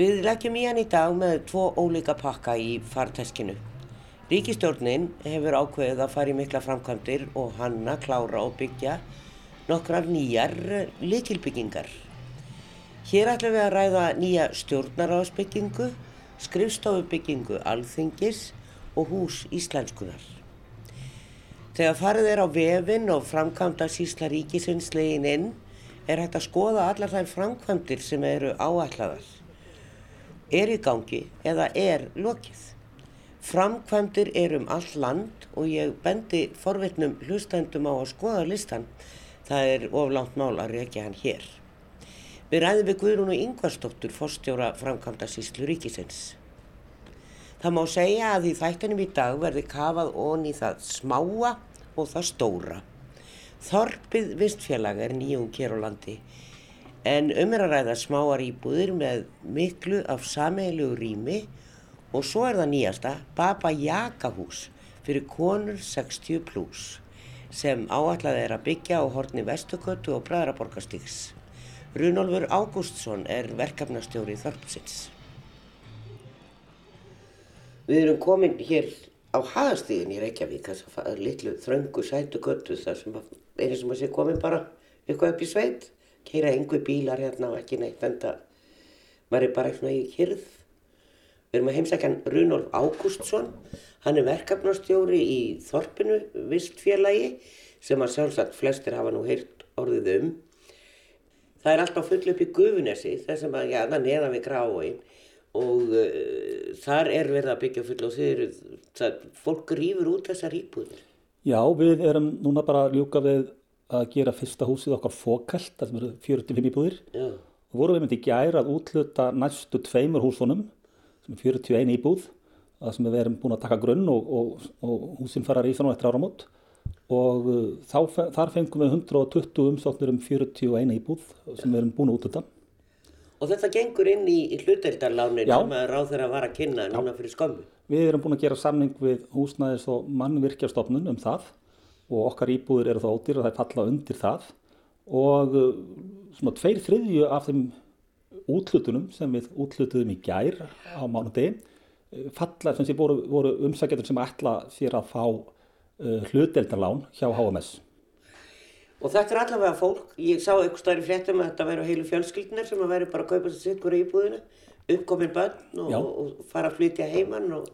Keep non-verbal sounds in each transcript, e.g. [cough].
Við leggjum í hann í dag með tvo ólíka pakka í farteskinu. Ríkistjórnin hefur ákveðið að fara í mikla framkvæmdir og hanna, klára og byggja nokkrar nýjar likilbyggingar. Hér ætlum við að ræða nýja stjórnaráðsbyggingu, skrifstofubyggingu alþingis og hús íslenskunar. Þegar farið er á vefin og framkvæmda sísla ríkisins legin inn er hægt að skoða allar þær framkvæmdir sem eru áætlaðar er í gangi eða er lokið. Framkvæmdir er um all land og ég bendi forvitnum hlustendum á að skoða listan. Það er oflánt mál að reykja hann hér. Við ræðum við Guðrún og Yngvarsdóttur, forstjóra framkvæmda síslu ríkisins. Það má segja að í þættinum í dag verði kafað í það smáa og það stóra. Þorpið vistfélag er nýjum kér á landi en um er að ræða smáar íbúðir með miklu af sameilu rými og svo er það nýjasta Baba Jaka hús fyrir konur 60 pluss sem áallega er að byggja á horni Vestukötu og Bræðraborgastíks. Runolfur Ágústsson er verkefnastjóri Þorpsins. Við erum komin hér á hagastíðin í Reykjavík, þess að litlu þröngu sætukötu þar sem einu sem að sé komin bara eitthvað upp í sveit keira einhver bílar hérna og ekki neitt en það maður er bara svona í kyrð við erum að heimsækja Runolf Ágústsson. Hann er verkefnastjóri í Þorpinu vistfélagi sem að sjálfsagt flestir hafa nú heyrt orðið um. Það er alltaf full upp í Gufunesi þessum að, já, það neða við gráin og uh, þar er verið að byggja full og þeir eru, það, fólk rýfur út þessar íbúðir. Já, við erum núna bara að ljúka við að gera fyrsta húsið okkar fókalt, það sem eru 45 íbúðir Já. og vorum við myndið gæra að útluta næstu tveimur húsunum sem er 41 íbúð það sem við erum búin að taka grunn og, og, og húsin fara að rísa nú eftir áramót og uh, þá, þar fengum við 120 umsóknir um 41 íbúð sem við erum búin að útluta Og þetta gengur inn í, í hluteldarlánin Já. sem að ráð þeirra var að kynna núna fyrir skömmu. Við erum búin að gera samning við húsnæðis og mannvirkjastofnun um það og okkar íbúður eru þá ódýr og það er falla undir það og uh, svona tveir þriðju af þeim útlutunum sem við útlutuðum í gær á mánudegi uh, falla sem sé voru, voru umsækjadur sem ætla sér að fá uh, hluteldarlán hjá HMS. Og þetta er allavega fólk, ég sá eitthvað stærri fréttum að þetta væru heilu fjölskyldnir sem að væri bara að kaupa sér sitt hverju íbúðinu, uppkomin börn og, og fara að flytja heimann og,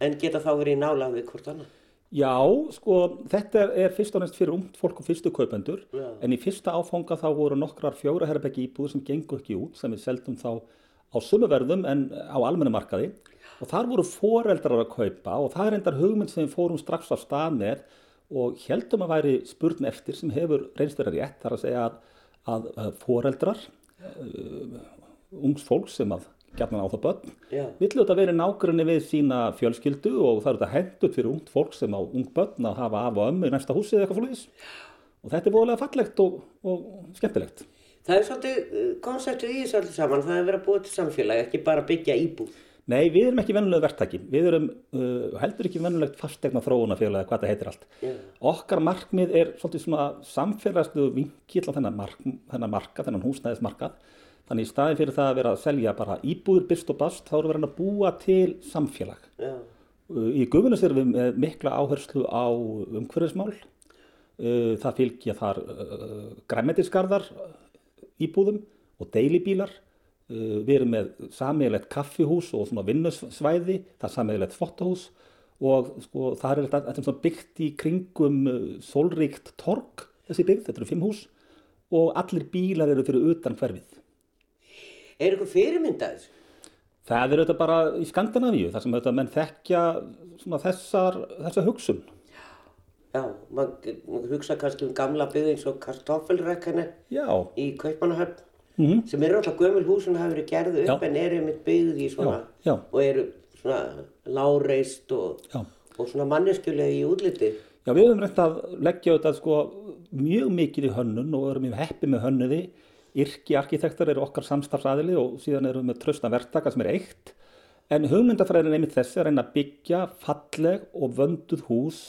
en geta þá verið í nála við hvort annað. Já, sko, þetta er, fyrst og næst fyrir ungt fólk og fyrstu kaupendur Já. en í fyrsta áfanga þá voru nokkrar fjóra herrbeggi íbúður sem gengur ekki út sem við seldum þá á sumuverðum en á almenna markaði og þar voru foreldrar að kaupa og það er endar hugmynd sem fórum strax á stað með og heldum að væri spurn eftir sem hefur reynst vera rétt þar að segja að, að, að foreldrar uh, ungs fólk sem að gætna á það börn Já. vill auðvitað verið nágrunni við sína fjölskyldu og það er þetta hendut fyrir ungt fólk sem á ung börn að hafa af og ömmu í næsta húsi eða eitthvað fólkis og þetta er voðalega fallegt og, og skemmtilegt. Það er svolítið konseptið í þessu allir saman, það er verið að búa til samfélag, ekki bara byggja íbúð. Nei, við erum ekki vennulega verktaki, við erum uh, heldur ekki vennulegt fastegna þróunafélag eða hvað það heitir allt. Já. Okkar markmið er svolítið svona samfélagslu vinkill á þennan marka, þennan húsnæðismarkað. Þannig í staðin fyrir það að vera að selja bara íbúður, byrst og bast, þá erum við að búa til samfélag. Uh, Í guðunis erum við með mikla áherslu á umhverfismál. Það fylgja þar græmetisgarðar íbúðum og deilibílar. Við erum með sameiglegt kaffihús og svona vinnusvæði, það er sameiglegt þvottahús og sko, það er svona byggt í kringum sólríkt torg, þessi byggt, þetta eru fimm hús og allir bílar eru fyrir utan hverfið. Er eitthvað fyrirmyndað? Það er auðvitað bara í Skandinavíu, þar sem auðvitað menn þekkja þessar, þessar hugsun. Já, maður mað hugsa kannski um gamla byggð eins og kartoffelrekkanir Já, í Kaupmannahöfn Mhm. sem eru alltaf gömul hús sem hafa verið gerð upp Já. en eru einmitt byggð í svona Já, já. og eru svona láreist og, og svona manneskjulega í útliti. Já, við höfum reynt að leggja auðvitað sko mjög mikið í hönnun og erum mjög heppi með hönnuði. Yrki arkitektar eru okkar samstarfsaðili og síðan erum við með tröstna verktaka sem er eitt. En hugmyndafræðin er einmitt þessi að reyna að byggja falleg og vönduð hús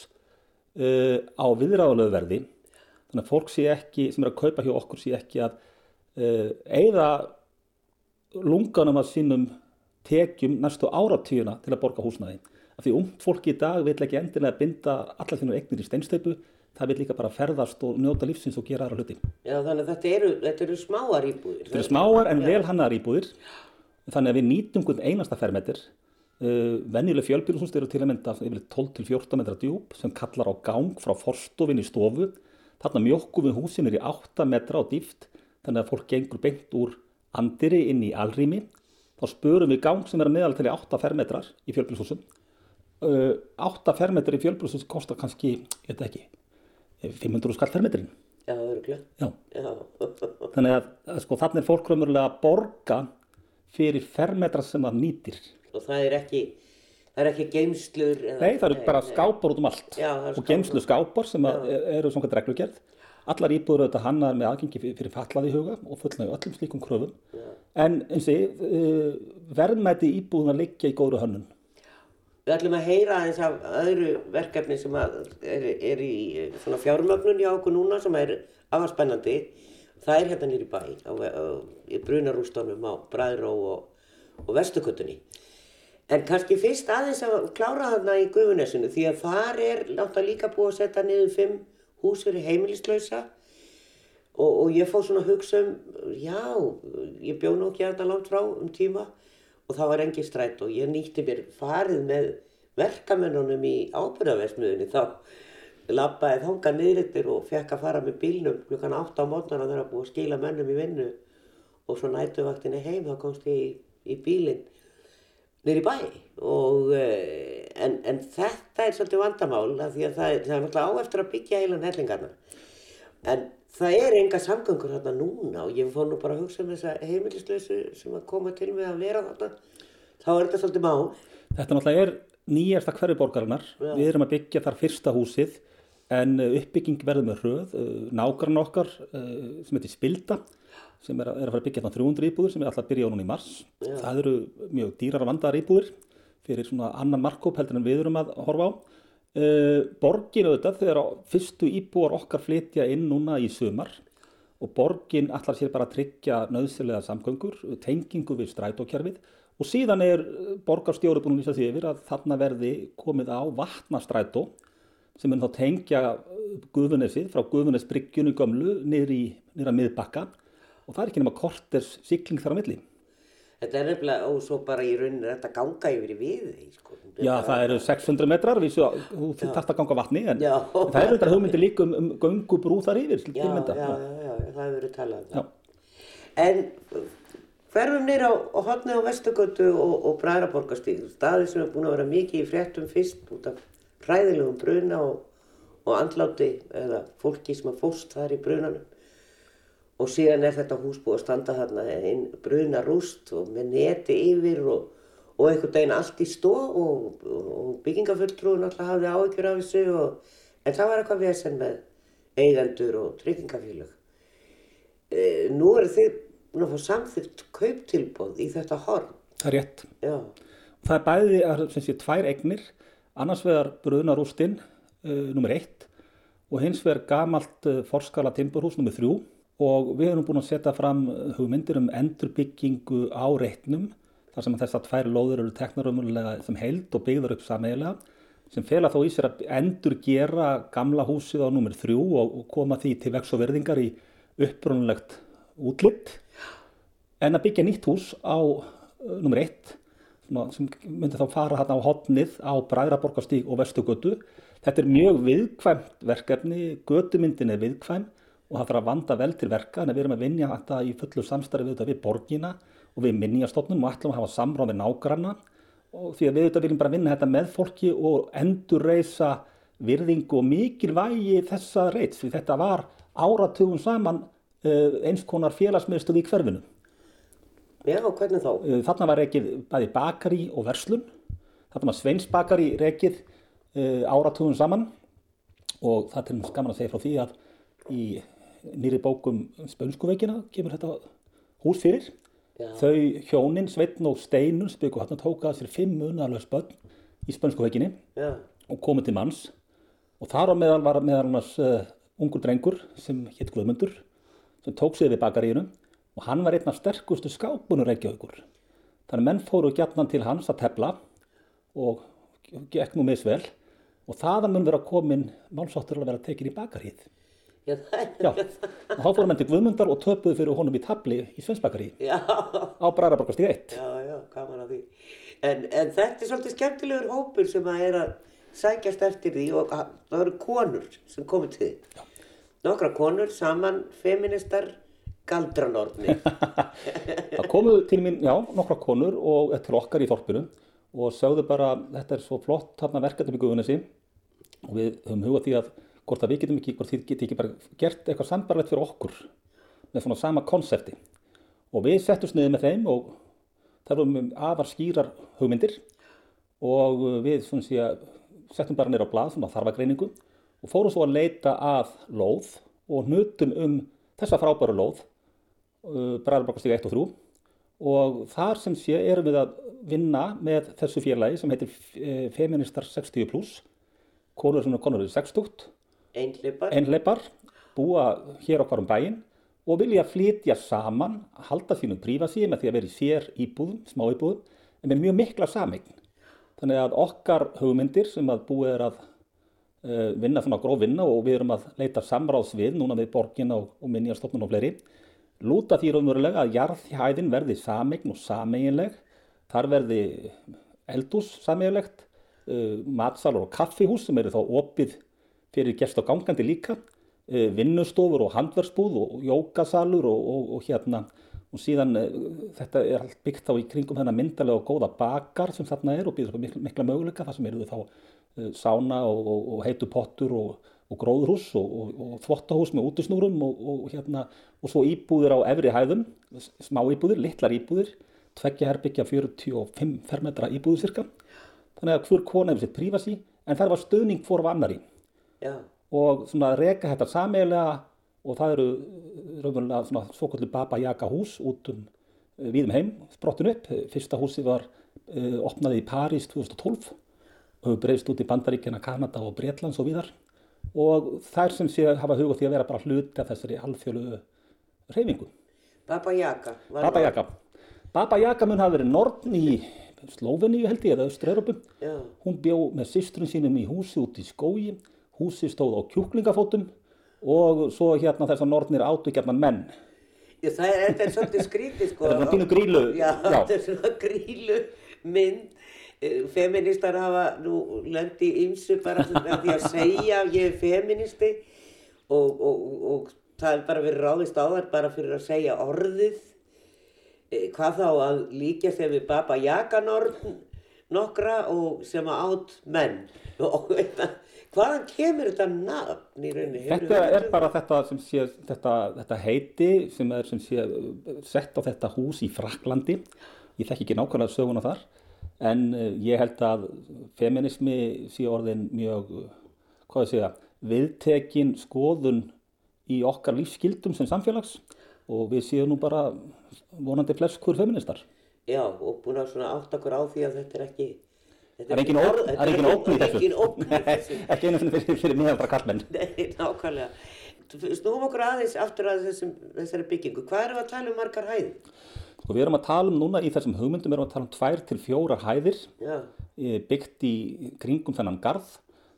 uh, á viðráðulegu verði. Þannig að fólk sé ekki, sem er að kaupa hjá okkur sé ekki að uh, eigða lunganum að sínum tekjum næstu áratugina til að borga húsnæði. Af því ungt fólki í dag vil ekki endilega binda allar þínu eignir í steinsteipu, það vil líka bara ferðast og njóta lífsins og gera aðra hluti. Já, þannig að þetta eru, þetta eru smáar íbúðir. Þetta eru smáar en vel hannar íbúðir, þannig að við nýtum einasta fermetir. Uh, venjuleg fjölbýrhús eru til að mynda yfirleitt 12-14 metra djúb sem kallar á gang frá forstofin í stofu. Þarna mjókkum við húsin er í 8 metra á dýft, þannig að fólk gengur beint úr andiri inn í alrými. Þá spurum við gang sem er að meðal til 8 fermetrar í fjölbýrhúsum. Uh, 8 fermetrar í fjölbýrhúsum kostar kannski, ég veit ekki, 500 skall fermetrinn. Já, örgulega. Já, Já, [laughs] þannig að, að sko, þannig er fólk raunverulega að borga fyrir fermetra sem það nýtir. og það er ekki, það er ekki geimslur. Nei, það eru bara skápar út um allt Já, og geimslu skápar sem að eru svona reglugerð. Allar íbúður auðvitað hannar með aðgengi fyrir- fallaði huga og fullnaði öllum slíkum kröfum. En eins og uh, verðmæti íbúðuna liggja í góðru hönnun. Við ætlum að heyra aðeins af öðru verkefni sem er, er í fjármögnun hjá okkur núna sem er afar spennandi. Það er hérna nýri bæ, á, á, í brunarústunum á Bræðró og, og Vesturkuttunni. En kannski fyrst aðeins að klára þarna í Gufunesinu því að þar er náttúrulega líka búið að setja niður fimm hús fyrir heimilislausa og, og ég fór svona hugsa um, já, ég bjó nú ekki að langt frá um tíma og það var engin strætt og ég nýtti mér farið með verkamennunum í ábyrðaversmiðunni þá lappaði þanga niðrittir og fekk að fara með bílnum klukkan 8 á mótnana þegar að búið að skila mönnum í vinnu. Og svo nætuvaktinni heim þá komst ég í, í bílinn í bæ. Og eh, en, en þetta er svolítið vandamál því að það er, það er náttúrulega á eftir að byggja heilan hellingarna en það er enga samgöngur þarna núna og ég fór nú bara að hugsa um þessa heimilislausu sem að koma til með að vera þarna þá er þetta svolítið mál Þetta náttúrulega er nýjasta hverfi borgarinnar. Já. Við erum að byggja þar fyrsta húsið en uh, uppbygging verður með hröð. Nágrann okkar uh, sem heitir Spilda sem er að, er að fara að byggja þarna 300 íbúður sem er alltaf að byrja á núna í mars. Það eru mjög dýrar að vandaðar íbúður fyrir svona annan markkóp heldur en við erum að horfa á. Uh, borgin auðvitað þegar fyrstu íbúar okkar flytja inn núna í sumar og borgin allar sér bara að tryggja nöðsilega samgöngur, tengingu við strætókerfið og síðan er borgarstjóri búin að lýsa því yfir að þarna verði komið á vatnastrætó sem er þá tengja Guðunesið frá Guðunesbryggjunni gömlu niður í niður að miðbakka og það er ekki nema korters sigling þar á milli. Þetta er nefnilega og svo bara í rauninni er þetta ganga yfir í við sko. Já, það eru 600 metrar, vísu, þú þarft að ganga vatni, en, en það eru þetta hugmyndir líka um, um göngubrú þar yfir, til já, mynda. já, já, já, það hefur verið talað um Já. það en hverfum nýra á, hotni á Vesturgötu og, og Bræðraborgastíð staði sem er búin að vera mikið í fréttum fyrst út af hræðilegum bruna og, og andláti eða fólki sem að fórst þar í brunanum og síðan er þetta hús búið að standa þarna einn bruna rúst og með neti yfir og, og einhvern veginn allt í stó og, og byggingafulltrúin alltaf hafði áhyggjur af þessu og, en það var eitthvað vesen með eigendur og tryggingafélög. E, nú eru þið að fá samþygt kauptilbóð í þetta horn. Það er rétt. Já, Það er bæði að, sem sé, tvær eignir, annars vegar brunarústinn, uh, nummer eitt, og hins vegar gamalt uh, forskala timburhús, nummer þrjú, og við erum búin að setja fram uh, hugmyndir um endurbyggingu á reitnum, þar sem þessar tvær lóður eru teknar umverulega sem heild og byggðar upp sameigilega, sem fela þó í sér að endurgera gamla húsið á nummer þrjú og, koma því til vex og verðingar í upprunulegt útlitt en að byggja nýtt hús á uh, nummer eitt sem myndi þá fara hérna á hotnið á Bræðraborgastíg og Vestugötu. Þetta er mjög viðkvæmt verkefni, götumyndin er viðkvæm og það þarf að vanda vel til verka en við erum að vinja þetta í fullu samstarfi við, við borgina og við minnjastofnum og ætlum að hafa samráð við nágranna og því að við þetta viljum bara vinna þetta með fólki og endurreisa virðingu og mikilvægi þessa reits því þetta var áratugum saman uh, eins konar félagsmiðstöð í hverfinu. já, hvernig þá? Uh, Þarna var rekið bæði bakari og verslun. Þarna var Sveins bakari rekið uh, áratugum saman og það er gaman að segja frá því að í nýri bókum Spönskuveikina kemur þetta hús fyrir. Já. Þau hjónin, Sveitn og Steinun spöku hann tóka að sér fimm munarlega spönn í Spönskuveikinni og komið til manns og þar á meðal var meðal annars uh, ungur drengur sem hétt Guðmundur sem tók sig við bakaríinu og hann var einn af sterkustu skápunur Reykjavíkur. Þannig menn fóru gætnan til hans að tefla og gekk nú misvel og þaðan mun vera komin málsáttur að vera tekin í bakarhýð. Já, er... Já, og þá fórum menn til Guðmundar og töpuðu fyrir honum í tabli í Svensbakari Já, á Bræðarborgastíð 1. já, já, gaman að því. En, en þetta er svolítið skemmtilegur hópur sem að er að sækjast eftir því og að- það eru konur sem komið til því. Nokkra konur saman, feministar, galdranorni. [laughs] Það komu til mín, já, nokkra konur og til okkar í þorpinu og sögðu bara, þetta er svo flott þarna verkefni í Guðunessi og við höfum hugað því að hvort að við getum ekki, hvort þið geti ekki bara gert eitthvað sambarlegt fyrir okkur með svona sama konsepti. Og við settumst niður með þeim og þar vorum við afar skýrar hugmyndir og við sé settum bara niður á blað, svona þarfagreiningu og fórum svo að leita að lóð og hnutum um þessa frábæru lóð uh, Bræðarbakastík 1 og 3 og þar sem sé erum við að vinna með þessu félagi sem heitir eh, Feministar 60 plus konur sem er konur í 60 Einhleipar. einleipar búa hér okkar um bæinn og vilja flytja saman halda sínum prífasíi með því að vera í sér íbúðum, smá íbúðum en með mjög mikla sameign þannig að okkar hugmyndir sem að búið er að uh, vinna svona gróf vinna og við erum að leita samráðs við núna við borgina og, og minniastofnun og fleiri lúta því raunverulega að jarðhæðin verði sameign og sameiginleg þar verði eldús sameiginlegt uh, matsalur og kaffihús sem eru þá opið fyrir gest og gangandi líka uh, vinnustofur og handverksbúð og jókasalur og, og, og hérna. Og síðan uh, þetta er allt byggt þá í kringum þennan myndalega og góða bakar sem þarna er og býður mikla, mikla möguleika þar sem eru þá uh, sána og, og, heitu pottur og, gróðurhús og, þvottahús með útusnúrum og, hérna. Og svo íbúðir á efri hæðum, smá íbúðir, litlar íbúðir, tveggja herbyggja 45 fermetra íbúðir cirka. Þannig að hver kona hefur sitt prífasi en það var stöðning fór af annari Já, og svona reka þetta sameiginlega og það eru uh, raunverulega svona svokvöldu Baba Yaga hús út um uh, víðum heim, sprottin upp. Fyrsta húsið var uh, opnaði í París 2012 og hefur breyst út í Bandaríkjana, Kanada og Bretlands og víðar og þær sem sé hafa hugað því að vera bara hluti af þessari alþjóðlu reyfingu. Baba Yaga. Baba Yaga. Baba Yaga mun hafa verið norn í Slóveníu held ég eða Östra-Európu. Hún bjó með systrun sínum í húsi út í skógi. Húsi stóð á kjúklingafótum og svo hérna þessar nornir átu gerðan menn. Já, það er, þetta er svolítið skrítið sko. Þetta er svona pínu grýlu, Já, já. þetta er svona grílu mynd. Eh, Feministar hafa nú löndi ymsu bara með því að segja að ég er feministi og, og, og það er bara verið ráðist á þær bara fyrir að segja orðið. Eh, Hvað þá að líka þegar við Baba Yaga norn nokkra og sem að átt menn. Og þetta, hvaðan kemur þetta nafn í rauninni? Þetta er um bara þetta sem sé, þetta, þetta heiti sem er sem sé uh, sett á þetta hús í Fraklandi. Ég þekki ekki nákvæmlega söguna þar en uh, ég held að feminismi sé orðin mjög, uh, hvað ég segja, viðtekin skoðun í okkar lífsskildum sem samfélags og við séum nú bara vonandi flest hver feministar. Já, og búin að svona átt okkur á því að þetta er ekki... Það er engin ógn- orð- það er engin ógn í þessu. Í þessu. ekki einu fyrir, fyrir miðaldra kallmenn. Nei, nákvæmlega. Snúum okkur aðeins aftur að þessum, þessari byggingu. Hvað erum við að tala um margar hæðir? Sko, við erum að tala um núna í þessum hugmyndum erum við að tala um tvær til fjórar hæðir Já, eh, byggt í kringum þennan garð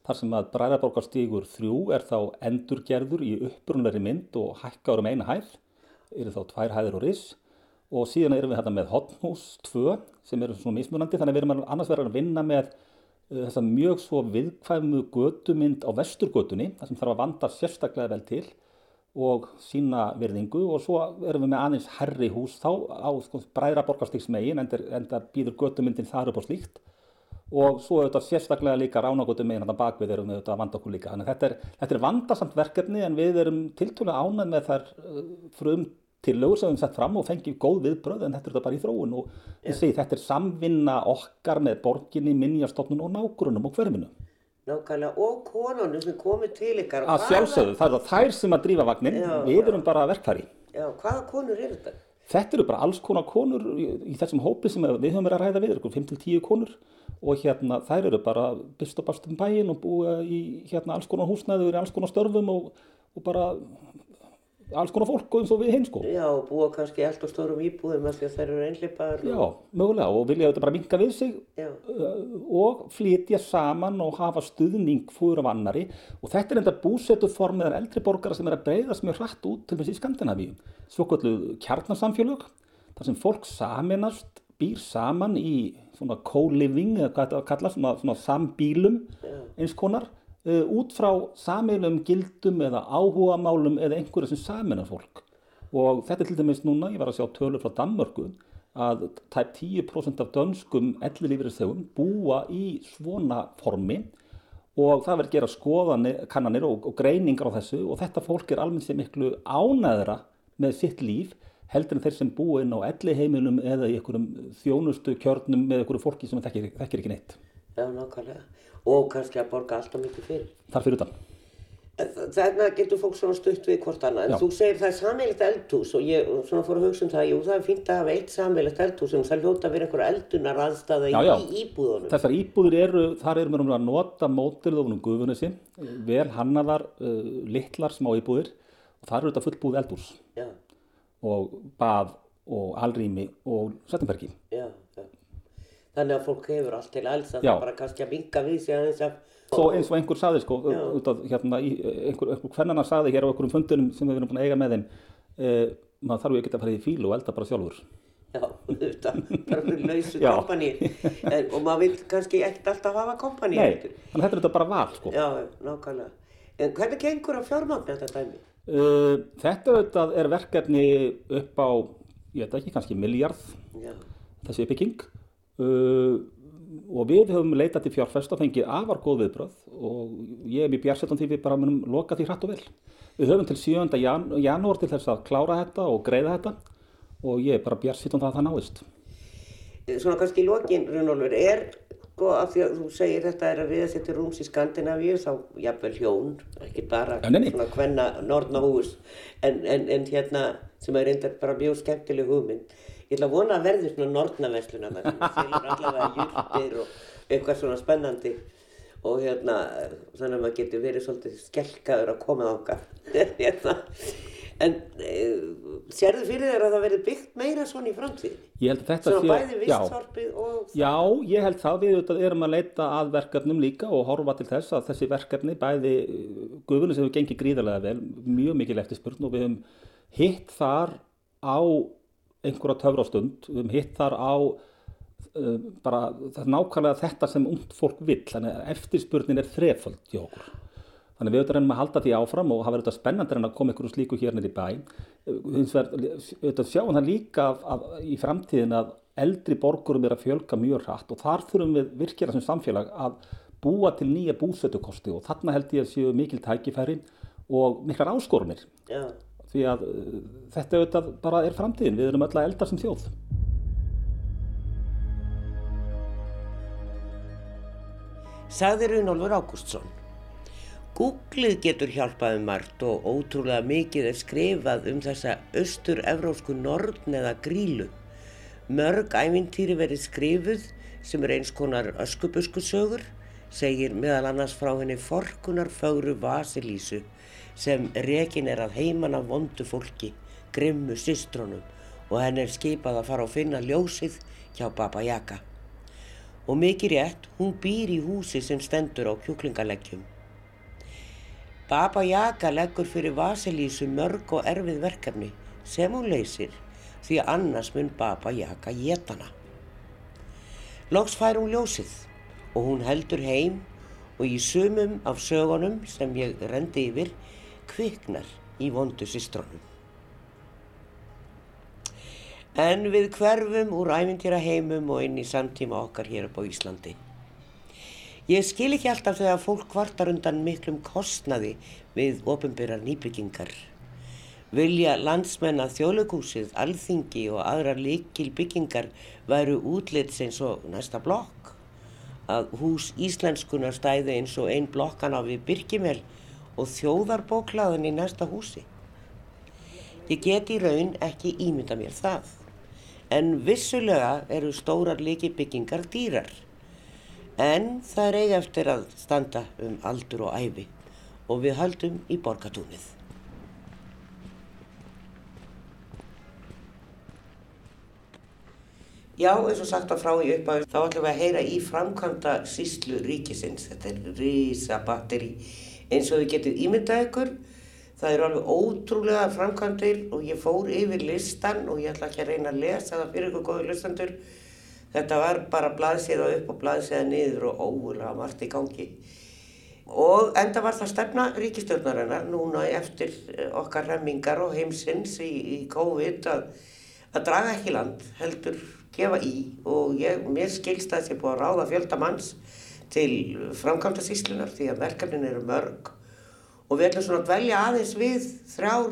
þar sem að Bræðarborgarstígur 3 er þá endurgerður í upprunlega mynd og hækkaður um eina hæð eru þá tvær hæðir og ris og síðan erum við þetta með hotnhús 2 sem eru svona mismunandi. Þannig að við erum að- annars verið að vinna með uh, þessa mjög svo viðkvæmu götumynd á vesturgötunni þar sem þarf að vanda sérstaklega vel til og sína virðingu. Og svo erum við með aðeins herri hús þá á sko, bræðra borgarstíksmegin en það býður götumyndin þar upp á slíkt. Og svo auðvitað sérstaklega líka ránagóttum megin þetta bakvið erum við auðvitað að vanda okkur líka. Þannig að þetta er, þetta er vandasamt verkefni en við erum tiltúlega ánægð með þær uh, frum tillögur sem við höfum sett fram og fengið góð viðbröð en þetta er þetta bara í þróun og ég segi þetta er samvinna okkar með borginni, minjastofnun og nágrunum og hverfinu. nákvæmlega. Og konunum sem komið til ykkar. Að sjálfsögðu, það er þær sem að drífa vagnin, Já, við erum bara verkfæri. Já, hvaða konur eru þetta? Þetta eru bara alls konar konur í, í þessum hópi sem við höfum verið að ræða við, ykkur 5-10 konur og hérna þær eru bara byrst og bast um bæin og búa í hérna alls konar húsnæður, alls konar störfum og, og bara alls konar fólk eins og við hinn sko. Já, og búa kannski allt og stórum íbúðum af því að þær eru einhleipaðar. Já, mögulega og vilja þetta bara minka við sig uh, og flytja saman og hafa stuðning fóður af annari og þetta er enda búsetuform meðan eldri borgara sem er að breyðast mjög hratt út til þessi í Skandinavíu. Svokvöldu kjarnasamfélög þar sem fólk saminast, býr saman í svona co-living eða hvað þetta kalla, svona, svona sambílum eins konar uh, út frá samilum gildum eða áhugamálum eða einhverju sem saminar fólk. Og þetta er til dæmis núna, ég var að sjá tölur frá Danmörku, að tæp 10% af dönskum ellilífriðsþegum búa í svona formi og það verður gera skoðanir, kannanir og, og greiningar á þessu og þetta fólk er almennt sem miklu ánæðra með sitt líf heldur en þeir sem búa inn á elliheiminum eða í einhverjum þjónustu kjörnum með einhverju fólki sem þekkir, þekkir ekki neitt. Já, nákvæmlega. Og kannski að borga alltaf mikið fyrir. Þar fyrir utan. Þarna getur fólk svona stutt við hvort annað. En Já. þú segir það er sammeilegt eldhús og ég svona fór að hugsa um það, jú það er fínt að hafa eitt sammeilegt eldhús en það hljóta að vera einhver eldunar aðstæða Já, já. í íbúðunum. Þessar íbúður eru, þar erum við að nota mótilið ofnum gufunissi, vel hannaðar uh, litlar smá íbúðir og þar eru þetta fullbúið eldús Já, og bað og alrými og settumbergi. já, já. Þannig að fólk hefur allt til alls að það bara kannski að vinga við sig aðeins af... Svo eins og einhver saði sko, af hérna, einhver, einhver hvernana saði hér á einhverjum fundunum sem við erum búin að eiga með þeim, uh, maður þarf ekki að fara í fílu og elda bara sjálfur. Já, þetta, bara fyrir lausu kompanýr. Og maður vil kannski ekkert alltaf hafa kompanýr. Nei, þannig að þetta er bara val sko. Já, nákvæmlega. En hvernig gengur að fjármagna þetta dæmi? Uh, þetta auðvitað er verkefni upp á, ég veit ekki, kannski miljard þessi uppbygging uh, og við höfum leitað til fjárfesta og fengið afar góð viðbröð og ég er mjög bjársettan því við bara munum loka því hratt og vel. Við höfum til 7. Jan janúar til þess að klára þetta og greiða þetta og ég er bara bjársettan það að það náist. svona kannski í lokin, Runólfur, er sko af því að þú segir þetta er að við setja rúms í Skandinavíu, þá jafnvel hjón, ekki bara nei. svona hvenna norðnahús, en, en, en hérna sem er reyndar bara mjög skemmtileg hugmynd. Ég ætla að vona að verði svona norðnaversluna þar sem selur allavega júrtir og eitthvað svona spennandi og hérna þannig að maður getur verið svolítið skelkaður að koma þangað. [laughs] hérna. En e, sérðu fyrir þér að það verði byggt meira svona í framtíðinni? Ég held að þetta Svona bæði já, vistþorpið og... já, ég held það við auðvitað erum að leita að verkefnum líka og horfa til þess að þessi verkefni bæði gufunum sem hefur gengið gríðarlega vel, mjög mikil eftirspurn og við höfum hitt þar á einhverja töfrastund, höfum hitt þar á uh, bara það er nákvæmlega þetta sem ungt fólk vill, þannig að eftirspurnin er þreföld hjá okkur. Þannig við auðvitað reynum að halda því áfram og hafa auðvitað spennandi en að koma einhverju slíku hér nýr í bæ. Hins vegar auðvitað sjáum það líka af, af, í framtíðin að eldri borgurum er að fjölga mjög hratt og þar þurfum við virkjara sem samfélag að búa til nýja búsötukosti og þarna held ég að séu mikil tækifæri og miklar áskorunir. Já, Því að uh, þetta auðvitað bara er framtíðin, við erum öll að elda sem þjóð. sagði Runólfur Ágústsson. Googlið getur hjálpað um margt og ótrúlega mikið er skrifað um þessa austur-evrósku norn eða grílu. Mörg ævintýri verið skrifuð sem er eins konar öskubuskusögur, segir meðal annars frá henni forkunar fögru Vasilísu sem rekin er að heiman af vondu fólki, grimmu systrónum og henn er skipað að fara og finna ljósið hjá Baba Yaga. Og mikið rétt, hún býr í húsi sem stendur á kjúklingaleggjum. Baba Yaga leggur fyrir Vasilísu mörg og erfið verkefni sem hún leysir því annars mun Baba Yaga getana. Loks fær hún ljósið og hún heldur heim og í sumum af sögunum sem ég rendi yfir kviknar í vondu systrónum. En við hverfum úr æfintýra heimum og inn í samtíma okkar hér upp á Íslandi. Ég skil ekki alltaf þegar fólk kvartar undan miklum kostnaði við ofinbyrjar nýbyggingar. Vilja landsmenn að þjóðleikúsið, alþingi og aðrar líkil byggingar væru útlits eins og næsta blokk. Að hús íslenskunar stæði eins og ein blokkan á við Birkimel og þjóðarbóklaðan í næsta húsi. Ég get í raun ekki ímynda mér það, en vissulega eru stórar leikibyggingar dýrar, en það er eiga eftir að standa um aldur og æfi og við haldum í borgatúnið. Já, eins og sagt að frá í upphafi, þá ætlum við að heyra í framkvæmda síslu ríkisins, þetta er rísa batteri eins og við getum ímyndað ykkur. Það eru alveg ótrúlega framkvæmdir og ég fór yfir listan og ég ætla ekki að reyna að lesa það fyrir ykkur góður listandur. Þetta var bara blaðsíða upp og blaðsíða niður og ógulega margt í gangi. Og enda var það stefna ríkistjórnarinnar núna eftir okkar remmingar og heimsins í, í COVID að, að draga ekki land heldur gefa í og ég, mér skilst að þessi búið að ráða fjöldamanns til framkvæmda síslunar því að verkefnin eru mörg. Og við ætlum svona að dvelja aðeins við þrjár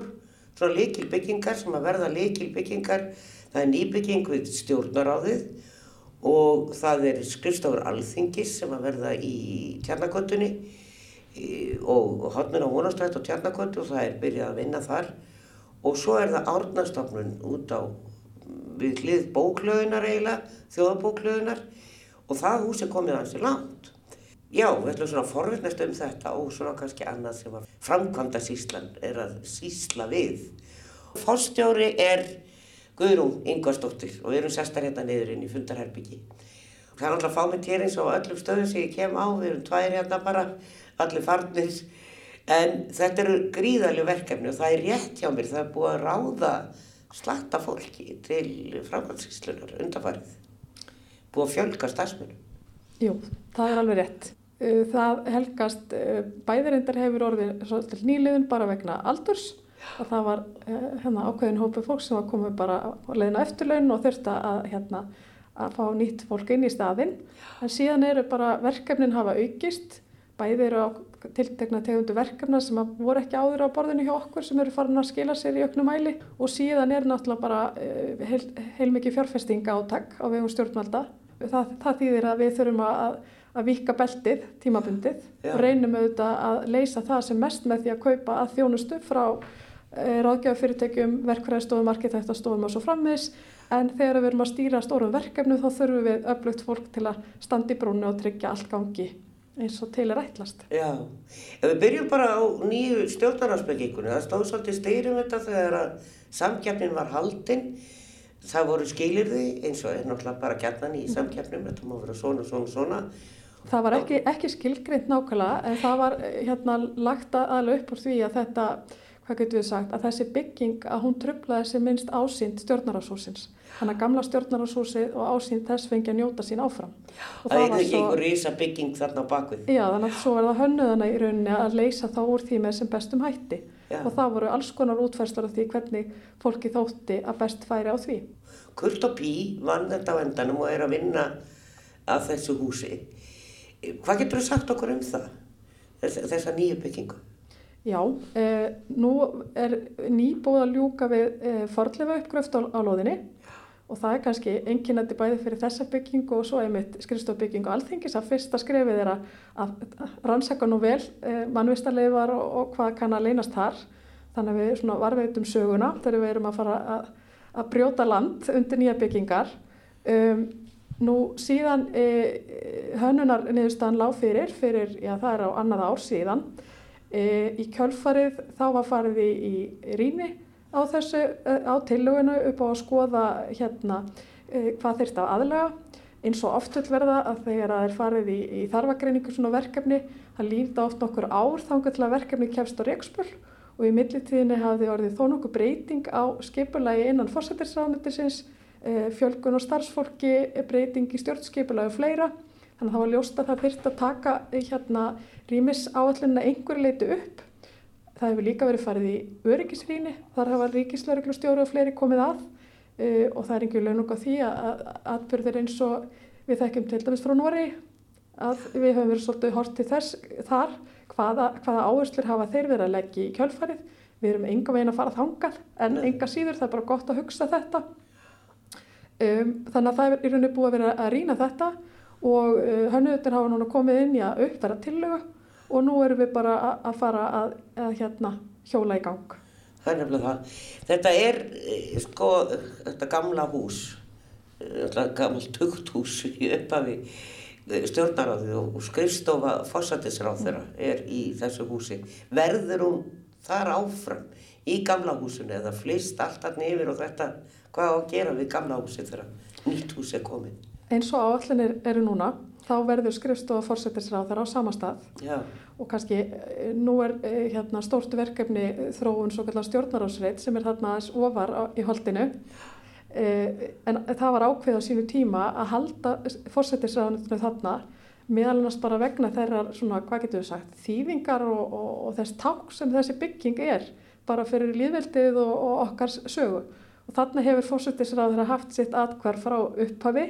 svona líkilbyggingar sem að verða líkilbyggingar það er nýbygging við stjórnaráðið og það er skrifstofur alþingis sem að verða í tjarnakottunni og hodnin á vonastrætt og tjarnakottu og það er byrjað að vinna þar. Og svo er það árnastofnun út á við hlið bóklöðunar eiginlega, þjóðabóklöðunar og það hús er komið hansi langt. Já, við ætlum svona að forvittnast um þetta og svona kannski annað sem að framkvæmda síslan er að sísla við. Fórstjóri er Guðrún Ingvarsdóttir og við erum sestar hérna niður inn í fundarherbyggi. Það er alltaf fámið hér eins og öllum stöðum sem ég kem á, við erum tvær hérna bara, allir farnir. En þetta eru gríðarlega verkefni og það er rétt hjá mér, það er búið að ráða slatta fólki til framkvæmdsíslunar undanfarið. Búið að fjölga stafsmunum. Jú, það er alveg rétt. Uh, það helgast, uh, bæðirindar hefur orðið svolítið nýliðun bara vegna aldurs og það var uh, hérna, ákveðin hópu fólk sem var komið bara að leiðina eftirlaun og þurfti að, hérna, að fá nýtt fólk inn í staðinn. En síðan eru bara verkefnin hafa aukist, bæði eru á tiltegna tegundu verkefna sem voru ekki áður á borðinu hjá okkur sem eru farin að skila sér í auknum mæli og síðan er náttúrulega bara heil, heilmikið fjárfestinga áttak á vegum stjórnvalda. Það, það þýðir að við þurfum að, að vika beltið, tímabundið Já. og reynum auðvitað að leysa það sem mest með því að kaupa að þjónustu frá e, ráðgjáðafyrirtækjum, verkfræðstofum, arkitektastofum og svo frammiðis en þegar við erum að stýra stórum verkefnu þá þurfum við öflugt fólk til að standa í brúnu og tryggja allt gangi eins og til er ætlast. Já, ef við byrjum bara á nýju stjórnarhansbyggingunni, það stóð svolítið steyrum þetta þegar að samkjafnin var haldinn, það voru skilirði eins og er náttúrulega bara gætnan í samkjafnum, þetta má vera svona, svona, svona. Það var ekki, ekki skilgrind nákvæmlega en það var hérna lagt aðlega upp úr því að þetta, hvað getur við sagt, að þessi bygging að hún tröflaði sem minnst ásýnd stjórnarhásúsins þannig að gamla stjórnarhúsið og ásýnd þess fengi að njóta sín áfram. Og það er ekki einhver reysa bygging þarna á bakvið. Já, þannig að svo er það hönnuðana í rauninni að leysa þá úr því með sem bestum hætti Já. og það voru alls konar útfærslar af því hvernig fólki þótti að best færi á því. Kurt og Pí vann þetta á endanum og er að vinna af þessu húsi. Hvað getur þú sagt okkur um það, þessa nýju byggingu? Já, eh, nú er nýbúð að ljúka við eh, forlefa uppgröft á, á loðinni og það er kannski enginandi bæði fyrir þessa byggingu og svo einmitt skrifstofbyggingu alþingis að fyrsta skrefið er að rannsaka nú vel eh, mannvistarleifar og, og hvað kann að leynast þar. Þannig að við varveitum söguna þegar við erum að fara að, að brjóta land undir nýja byggingar. Um, nú síðan eh, hönunar niðurstaðan lág fyrir fyrir, já það er á annað ár síðan. Eh, í kjölfarið þá var farið í, í rýni á þessu, eh, á tillögunu upp á að skoða hérna eh, hvað þurft að aðlega eins og oft vil verða að þegar það er farið í, í þarfagreiningu svona verkefni það lífda oft nokkur ár þangar til að verkefni kemst á reikspöl og í millitíðinni hafði orðið þó nokkuð breyting á skipulagi innan fórsættirsráðnættisins eh, fjölgun og starfsfólki breyting í stjórnskipulagi og fleira. Þannig að það var ljóst að það þurft að taka hérna rýmis áallina einhver leiti upp Það hefur líka verið farið í öryggisrýni, þar hafa ríkislauglustjóru og fleiri komið að. Uh, og það er einhver launung á því að atbyrðir eins og við þekkjum til dæmis frá Nóri að við höfum verið svolítið hort til þess þar hvaða, hvaða áherslur hafa þeir verið að leggja í kjölfarið. Við erum enga veginn að fara þangað en enga síður. Það er bara gott að hugsa þetta. Um, þannig að það er í rauninu búið að vera að rýna þetta og uh, hönnuður hafa núna komið inn í að uppfæra tillögu og nú erum við bara að fara að, að hérna, hjóla í gang. Það er nefnilega það. Þetta er eh, sko þetta gamla hús, eh, þetta gamla tugthús í upphafi eh, stjórnaráðið og skrifstofa fósættisráð þeirra er í þessu húsi. Verður hún þar áfram í gamla húsinu eða flist allt hann yfir og þetta hvað á að gera við gamla húsið þegar nýtt hús er komið. Eins og áallinir eru núna, þá verður skrifstofa fórsetisráð þar á sama stað. Já, og kannski eh, nú er eh, hérna, stórt verkefni þróun svo kallar stjórnarásreit sem er þarna aðeins ofar á, í holdinu. Eh, en það var ákveð á sínu tíma að halda fórsetisráðunitinu þarna meðal annars bara vegna þeirra svona, hvað getur við sagt, þýðingar og, og, og þess ták sem þessi bygging er bara fyrir líðveldið og, og okkar sögu. Og þarna hefur fórsetisráður haft sitt atkvar frá upphafi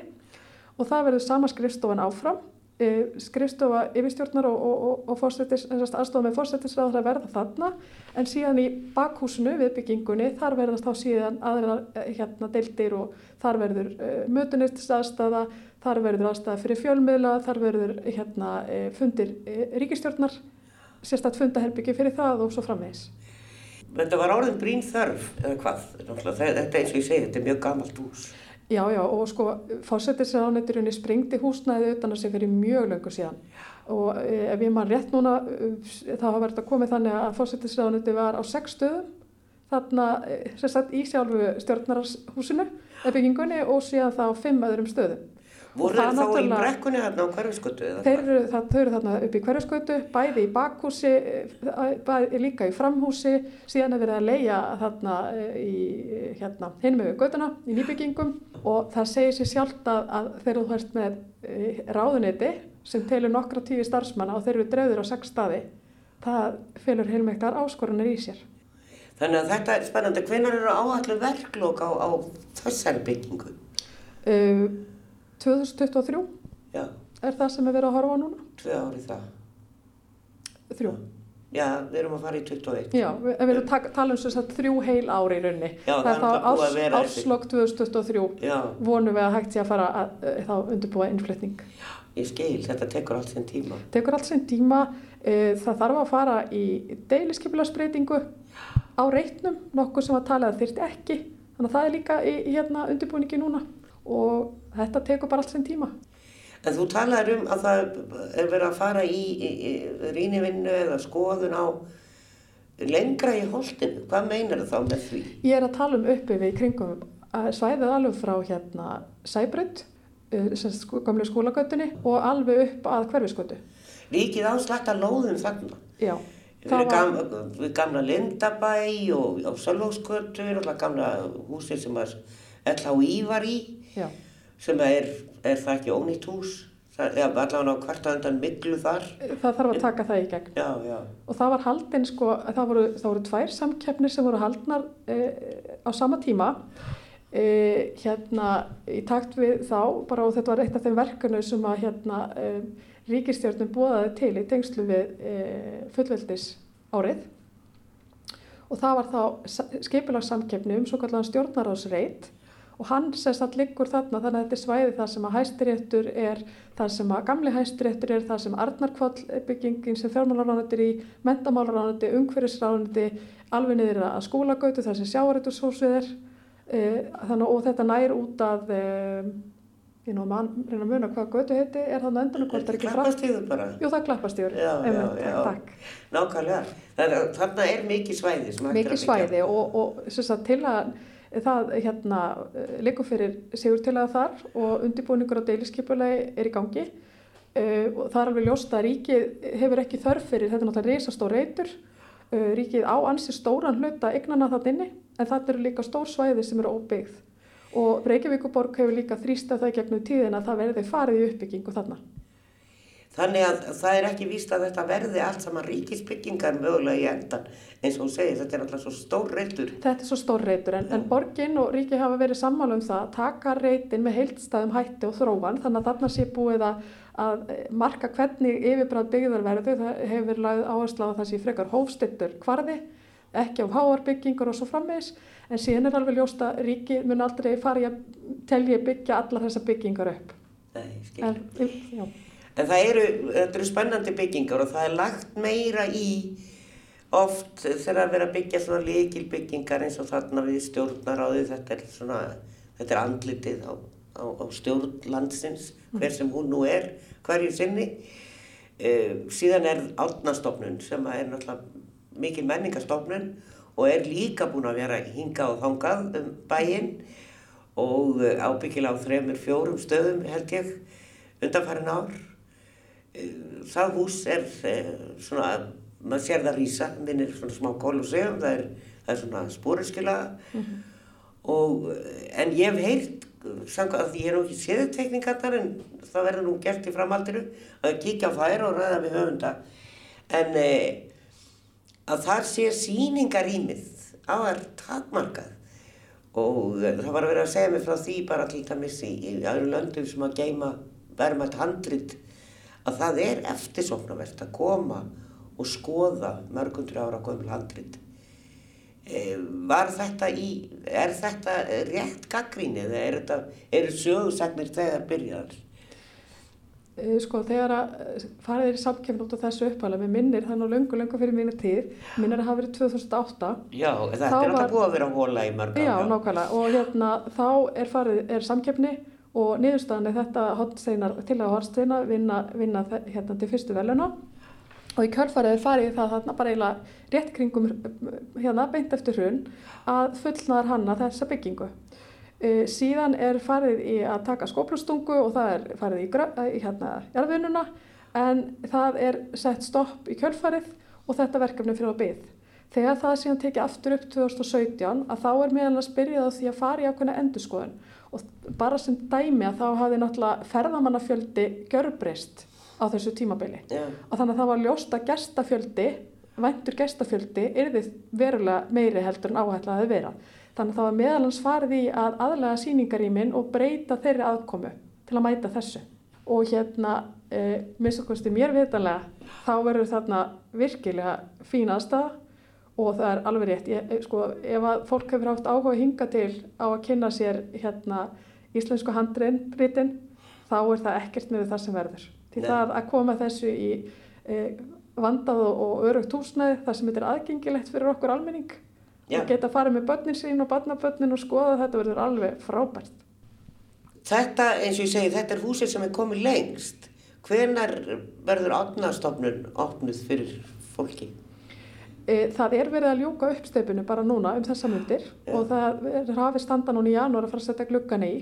og það verður sama skrifstofan áfram Eh, skrifstofa yfirstjórnar og, og, og, og aðstofa með fórsetisráður að verða þarna en síðan í bakhúsinu við byggingunni þar verðast þá síðan aðra eh, hérna deildir og þar verður uh, mötunistist aðstafa, þar verður aðstafa fyrir fjölmiðla, þar verður hérna fundir ríkistjórnar sérstaklega fundaherbyggi fyrir það og svo frammeins. þetta var orðin brín þörf eða hvað, þetta eins og ég segi, þetta er mjög gamalt hús. Já, já, og sko fórsetisráðnætturinn springdi húsnæði utan að sig fyrir mjög löngu síðan og e, ef ég mann rétt núna þá hafa verið að komið þannig að fórsetisráðnætti var á sex stöðum þarna e, sem sagt í sjálfu stjórnarhúsinu eða byggingunni og síðan þá fimm öðrum stöðum. Voru það þá í brekkunni hérna á hverfiskötu Þeir eru, þarna upp í hverjaskautu, bæði í bakhúsi, eh, bæði líka í framhúsi, síðan er verið að leia þarna eh, í hérna, hinum með göduna í nýbyggingum og það segir sér sjálft að, að þegar þú ert með eh, ráðuneti sem telur nokkra tífi starfsmanna og þeir eru dreifður á sex staði, það felur heilmæktar áskoranir í sér. Þannig að þetta er spennandi. Hvenær eru áallu verklok á, á þessari byggingu? Uh, 2023 Já, er það sem er verið að horfa á núna? tvö ári það. Þrjú. Já, við erum að fara í 21. Já, við, við erum að tala um þess að þrjú heil ári í rauninni. Já, það er þá að árs, árslokk 2023 Já, vonum við að hægt sé að fara að, að, þá undirbúa innflutning. ég skil, þetta tekur allt sinn tíma. Tekur allt sinn tíma, e, það þarf að fara í deiliskepilagsbreytingu á reitnum, nokkuð sem að tala að þyrst ekki, þannig að það er líka í hérna undirbúningi núna og þetta tekur bara allt sinn tíma. En þú talaður um að það er verið að fara í, í, í rýnivinnu eða skoðun á lengra í holdinu. Hvað meinar það þá með því? Ég er að tala um uppi við í kringum svæðið alveg frá hérna Sæbrönd, sem sko, gamlu skólagötunni og alveg upp að hverfisgötu. Ríkið áslagt að lóðum þarna. Já, Við gamla, við gamla Lindabæ og á Sölvókskötu, gamla húsið sem að LHI var í, já, sem er, er það ekki ónýtt hús. Það er allavega á kvarta undan miklu þar. það þarf að taka það í gegn. Já, já. Og það var haldin, sko, það voru, það voru tvær samkeppnir sem voru haldnar e, á sama tíma, e, hérna í takt við þá, bara og þetta var eitt af þeim verkanu sem að hérna e, ríkistjórnum búaði til í tengslu við e, fullveldis árið. Og það var þá skipilagsamkeppni um svo kallan stjórnaráðsreit og hann sérst að liggur þarna þannig að þetta er svæði það sem að hæstiréttur er það sem að gamli hæstiréttur er það sem Arnarkvall byggingin sem fjármálaráðunandi er í mentamálaráðunandi, umhverfisráðunandi alveg niður að skólagautu það sem sjáarættushúsið er e, þannig og þetta nær út að e, ég nú mann reyna að muna hvað götu heiti er þannig endan hvort er ekki bara. Jú það er takk. Nákvæmlega. Þannig að þarna er mikið svæði að mikið svæði og, og sagt, til að það hérna liggur fyrir sigur til að þar og undirbúningur á deiliskipulegi er í gangi. Uh, og það er alveg ljóst að ríkið hefur ekki þörf fyrir, þetta er náttúrulega reysastór reytur uh, ríkið á ansi stóran hluta eignana það inni en það eru líka stór svæði sem eru óbyggð. Og Reykjavíkuborg hefur líka þrýst að það gegnum tíðin að það verði farið í uppbyggingu þarna. Þannig að það er ekki víst að þetta verði allt saman ríkisbyggingar mögulega í endan. Eins og þú segir, þetta er alltaf svo stór reytur. Þetta er svo stór reytur en, en borgin og ríki hafa verið sammála um það að taka reytin með heildstæðum hætti og þróan þannig að þarna sé búið að, að marka hvernig yfirbræð byggðar verðu. Það hefur verið lagð áherslu á að það sé frekar hófstittur kvarði, ekki á háarbyggingur og svo frammeðis en síðan er alveg ljóst að ríki mun aldrei fara í að telja byggja alla þessa byggingar upp. Nei. En, það eru, þetta eru spennandi byggingar og það er lagt meira í oft þegar að vera að byggja svona líkilbyggingar eins og þarna við stjórnaráði, þetta er svona, þetta er andlitið á, á, á stjórn landsins, hver sem hún nú er, hverju sinni. Uh, síðan er átnastofnun sem er náttúrulega mikil menningastofnun og er líka búin að vera hingað og þangað um bæinn og ábyggilega á þremur fjórum stöðum held ég undanfærin ár. Það hús er eh, svona, maður sér það rísa, minnir svona smá kólusegum, það það er svona spórinskilaga og eh, en ég hef heyrt samkvæmt að ég er nú ekki séðu tekningarnar en það verður nú gert í framhaldinu að kíkja á þær og ræða við höfunda. En e, að þar sé síningarýmið á þær takmarkað. Og það var að vera að segja mig frá því bara til dæmis í, í öðru löndum sem að geima verðmætt handrit að það er eftirsóknarvert að koma og skoða mörgundur ára gömul handrit Eh, Var þetta í, er þetta rétt gaggríni eða er þetta, eru sögursagnir þegar byrjaðar? Eh, Sko þegar að eh, farið er í samkefn út á þessu uppálega, mér minnir það nú löngu, löngu fyrir mínu tíð, minnir að hafi verið 2008. Já, þetta er alltaf búið að vera hóla í mörg ár, Já, nákvæmlega og hérna þá er er samkefni og niðurstaðan er þetta hotsteinar, til að hotsteina vinna, vinna hérna til fyrstu veluna og í kjölfarið er farið það þarna bara eiginlega rétt kringum hérna beint eftir hrun að fullnaðar hanna þessa byggingu. Uh, síðan er farið í að taka skóplustungu og það er farið í, í hérna jarðvinnuna en það er sett stopp í kjölfarið og þetta verkefni fyrir á byggð. Þegar það síðan tekið aftur upp 2017 að þá er meðal að spyrja það því að fara í ákveðna endurskoðun og bara sem dæmi að þá hafði náttúrulega ferðamannafjöldi gjörbreyst á þessu tímabili Já, og þannig að það var ljóst að gestafjöldi, væntur gestafjöldi yrði verulega meiri heldur en áhætla að það vera. Þannig að það var meðalans farið í að aðlega síningarýmin og breyta þeirri aðkomu til að mæta þessu. Og hérna, e, minnst okkurstu mér vitanlega, þá verður þarna virkilega fín aðstæða og það er alveg rétt. Ég, e, sko, ef að fólk hefur haft áhuga að hinga til á að kynna sér hérna íslensku handritin, þá er það ekkert með það sem verður. Því Nei. það að koma þessu í e, vandað og, örugt húsnæði, það sem þetta er aðgengilegt fyrir okkur almenning Já. og geta farið með börnin sín og barnabörnin og skoða þetta verður alveg frábært. þetta eins og ég segi, þetta er húsið sem er komið lengst. Hvenar verður átnastofnun opnuð fyrir fólki? E, það er verið að ljúka uppsteipinu bara núna um þessa myndir Já. og það er hafið standa núna í janúar að fara að setja gluggan í.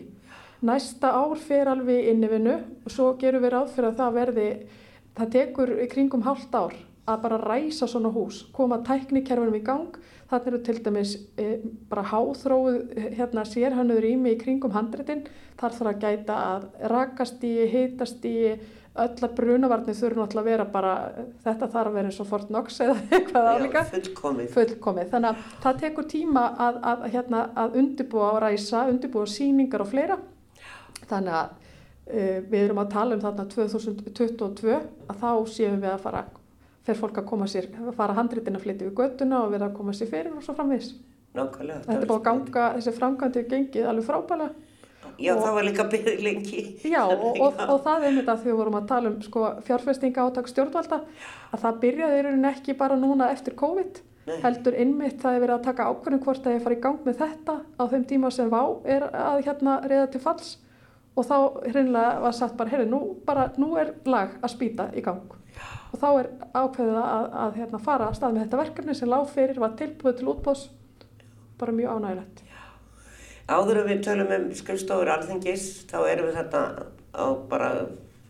Næsta ár fer alveg í innivinnu og svo gerum við ráð fyrir að það verði, það tekur í kringum hálft ár að bara ræsa svona hús, koma tæknikerfunum í gang. Þannig eru til dæmis e, bara háþróið hérna sérhönnuður ími í kringum handritin. Þar þarf að gæta að rakastíi, hitastíi, öll að brunavarnir þurfa náttúrulega að vera bara, þetta þarf að vera eins og Fort Knox eða [laughs] eitthvað álíka fullkomið. fullkomið. Þannig að það tekur tíma að, að, hérna, að undibúa og ræsa, undibúa sýningar og fleira. Þannig að uh, við erum að tala um þarna 2022 að þá séum við að fara, fer fólk að koma sér, að fara handritin að flytja við göttuna og vera að koma sér fyrir og svo framvís. Nákvæmlega. Þetta er búið að ganga, þessi framkvæmdi gengið alveg frábælega. Já, og- það var líka byrðið lengi. Já, og, og, og það er að því við vorum að tala um sko, fjárfestinga átak stjórnvalda, að það byrjaði í rauninni ekki bara núna eftir COVID, Nei. heldur innmitt það er verið að taka ákvörðum hvort að ég fara í gang með þetta á þeim tíma sem vá er að hérna reyða til falls og þá hreinlega var sagt bara, heyrðu, nú, bara, nú er lag að spýta í gang og þá er ákveðið að, að hérna, fara að stað með þetta verkefni sem lág fyrir, var tilbúið til útbóðs, bara mjög ánægilegt. Áður en við tölum um skrifstofur alþingis, þá erum við þarna á bara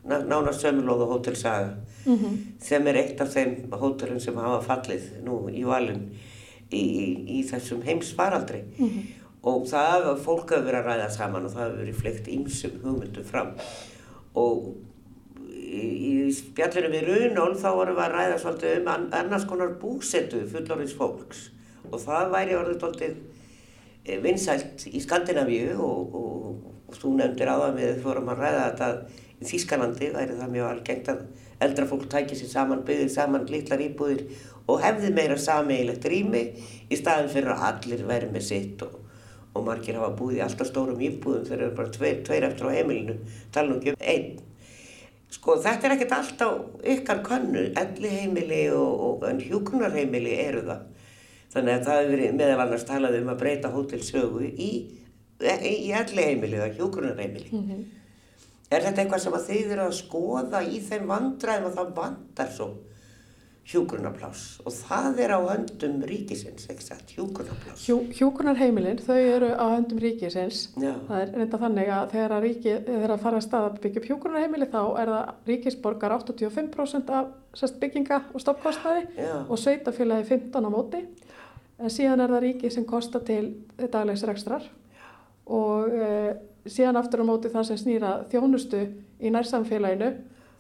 ná- nánast sömulóðu Hótel Saga, Mm sem er eitt af þeim hótelum sem hafa fallið nú í valin í, í, í þessum heims-faraldri. Og það hefur fólk hefur verið að ræða saman og það hefur verið fleikt ýmsum hugmyndum fram. Og í, í spjallinu við Runól þá vorum við að ræða svolítið um an- annars konar búsetu fullorins fólks. Og það væri orðið svolítið vinsælt í Skandinavíu og, og, og þú nefndir áðan við fórum að ræða þetta í Þýskalandi væri það mjög algengt að eldra fólk tæki sér saman, byggði saman litlar íbúðir og hefði meira sameigilegt rými í staðin fyrir að allir væri með sitt og, og margir hafa búið í alltaf stórum íbúðum þegar eru bara tveir, tveir eftir á heimilinu, tala ekki um einn. Sko þetta er ekkert allt á ykkar könnu, elli heimili og, og hjúkunarheimili eru það. Þannig að það hefur verið meðal annars talað um að breyta hótelsögu í, í elli heimili eða hjúkunarheimili. Er þetta eitthvað sem að þið eru að skoða í þeim vandræðum og það vandar svo hjúgrunapláss og það er á höndum ríkisins, ekki satt, hjúgrunapláss. Hjú, hjúgrunarheimilin, þau eru á höndum ríkisins. Já. Það er reynda þannig að þegar að ríki, þegar að fara að stað að byggja upp hjúgrunarheimili þá er það ríkisborgar 85% af sest, bygginga og stoppkostnaði og sveitafélagi 15 á móti. En síðan er það ríki sem kostar til daglegs rekstrar og e, síðan aftur á móti það sem snýra þjónustu í nærsamfélaginu,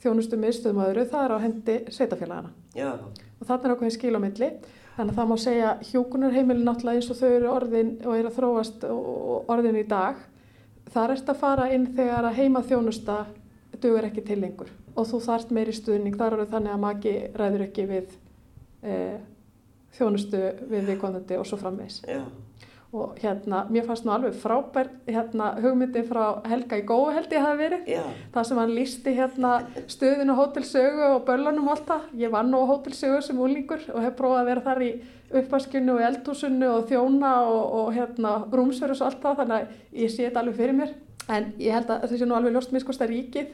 þjónustu miðstöðum öðru, það er á hendi sveitafélagana og þarna er ákveðin skil á milli. Þannig að það má segja hjúkunarheimili náttúrulega eins og þau eru orðin og eru að þróast orðin í dag þar erst að fara inn þegar að heima þjónusta dugur ekki til lengur. Og þú þarft meiri stuðning þar eru þannig að maki ræður ekki við e, þjónustu við viðkomandi og svo frammeins og hérna, mér fannst nú alveg frábær hérna, hugmyndi frá Helga í góðu held ég hafi verið já, það sem hann lísti hérna stöðinu hótelsögu og böllunum og allt það. Ég var nú á hótelsögu sem úlingur og hef prófað að vera þar í uppvaskinu og eldhúsinu og þjóna og, og hérna rúmsverðus og allt það þannig að ég sé þetta alveg fyrir mér. En ég held að þessi nú alveg ljóst miskost að ríkið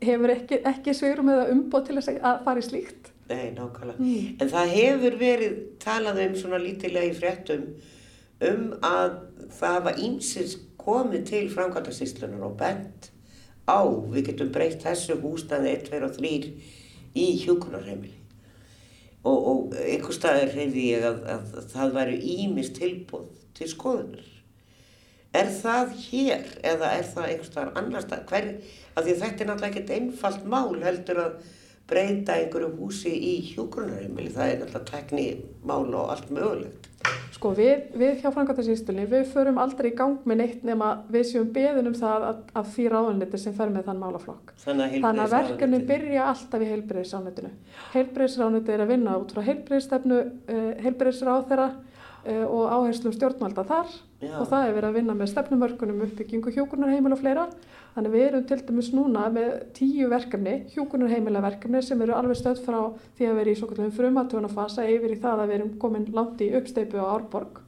hefur ekki, ekki sveirum eða umbóð til að fara í slíkt. Nei, nákvæmlega. Mm. En það hefur verið talað um svona lítilega í fréttum um að það hafa ímsins komið til framkvæmdarsýslunar og bent á, við getum breytt þessu húsnaði 1, 2 og 3 í hjúkunarheimili. Og, og einhver staðar heyrði ég að, að það væru ímis tilbúð til skoðunar. Er það hér eða er það einhver staðar annar stað? Hver, af því að þetta er náttúrulega ekkert einfalt mál heldur að breyta einhverju húsi í hjúgrunarheimili. Það er náttúrulega tekni mál og allt mögulegt. Sko við, við hjá Frankvæmtarsýstunni, við förum aldrei í gang með neitt nema við séum beðin um það að, að því ráðunliti sem fer með þann málaflokk. Þannig að, Þannig að heilbrigðisráðuneytið- byrja alltaf í heilbreyðisránutinu. Heilbreyðisránutið er að vinna út frá heilbreyðisstefnu, uh, heilbreyðisráþera uh, og áherslum stjórnvalda þar Já. og það er verið að vinna með stefnumörkunum uppbyggingu hjúkunarheimil og fleira. Þannig við erum til dæmis núna með tíu verkefni, hjúkunarheimila verkefni sem eru alveg stöð frá því að vera í svo kallum frumatjónafasa yfir í það að við erum komin langt í uppsteipu á Árborg.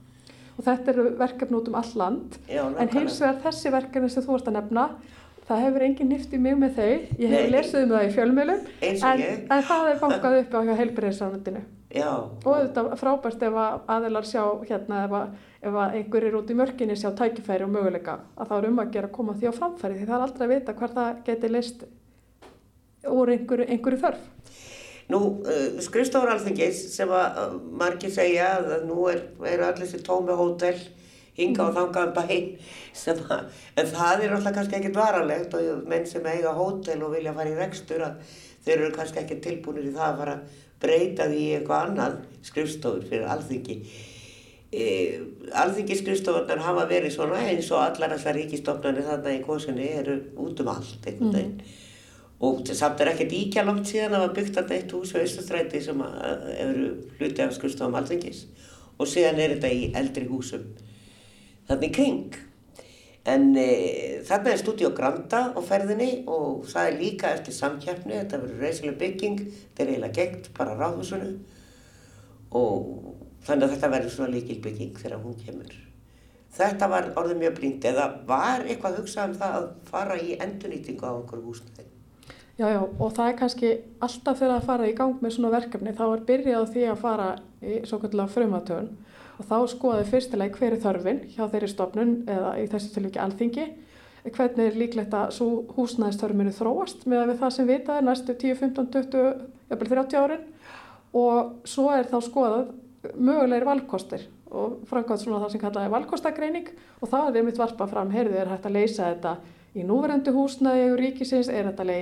Og þetta eru verkefni út um all land. Já, En hins vegar þessi verkefni sem þú ert að nefna, það hefur engin nýft í mig með þau. Ég hef lesið um það í fjölmjölum, en, en það er bankað upp á hjá heilbreyðisránundinu. Já, Og þetta frábært ef að aðilar sjá hérna, ef, ef einhverjir út í mörginni sjá tækifæri og möguleika, að það er um að gera að koma því á framfæri, því það er aldrei að vita hvar það geti list úr einhverju, einhverju þörf. Nú, uh, skrifstofur alþingis sem að uh, margir segja að nú er, eru allir þessi tómi hótel hinga og þangað um bæ [laughs] að, en það er alltaf kannski ekkert varanlegt og menn sem eiga hótel og vilja fara í rekstur að þeir eru kannski ekki tilbúinir í það að fara breyta því eitthvað annað skrifstofur fyrir alþingi. E, alþingi skrifstofarnar hafa verið svona eins og allar þessar ríkistofnarnir þarna í kosinni eru út um allt einhvern veginn. Og samt er ekkert íkja langt síðan að var byggt að eitt hús á Östastræti sem eru hluti af skurstofum alþingis og síðan er þetta í eldri húsum þannig kring. En e, þarna er Studio Granda á ferðinni og það er líka eftir samkjæfni, þetta verður reysileg bygging, þetta er eiginlega gengt bara ráðhúsinu. Og þannig að þetta verður svona líkil bygging þegar hún kemur. Þetta var orðið mjög brínt eða var eitthvað hugsað um það að fara í endurnýtingu á okkur húsnæði? Já, já, og það er kannski alltaf þegar að fara í gang með svona verkefni, þá er byrjað því að fara í svo kallar frumatögun og þá skoðaði fyrstilega hver er þörfin hjá þeirri stofnun eða í þessu tilviki alþingi, hvernig er líklegt að svo húsnæðistörminu þróast með við það sem vitað er næstu 10, 15, 20, jafnvel 30 árin? Og svo er þá skoðað mögulegir valkostir og framkvæmt svona það sem kallaði valkostagreining. Og það er einmitt varpað fram, heyrðu er hægt að leysa þetta í núverendu húsnæði og ríkisins, er hægt að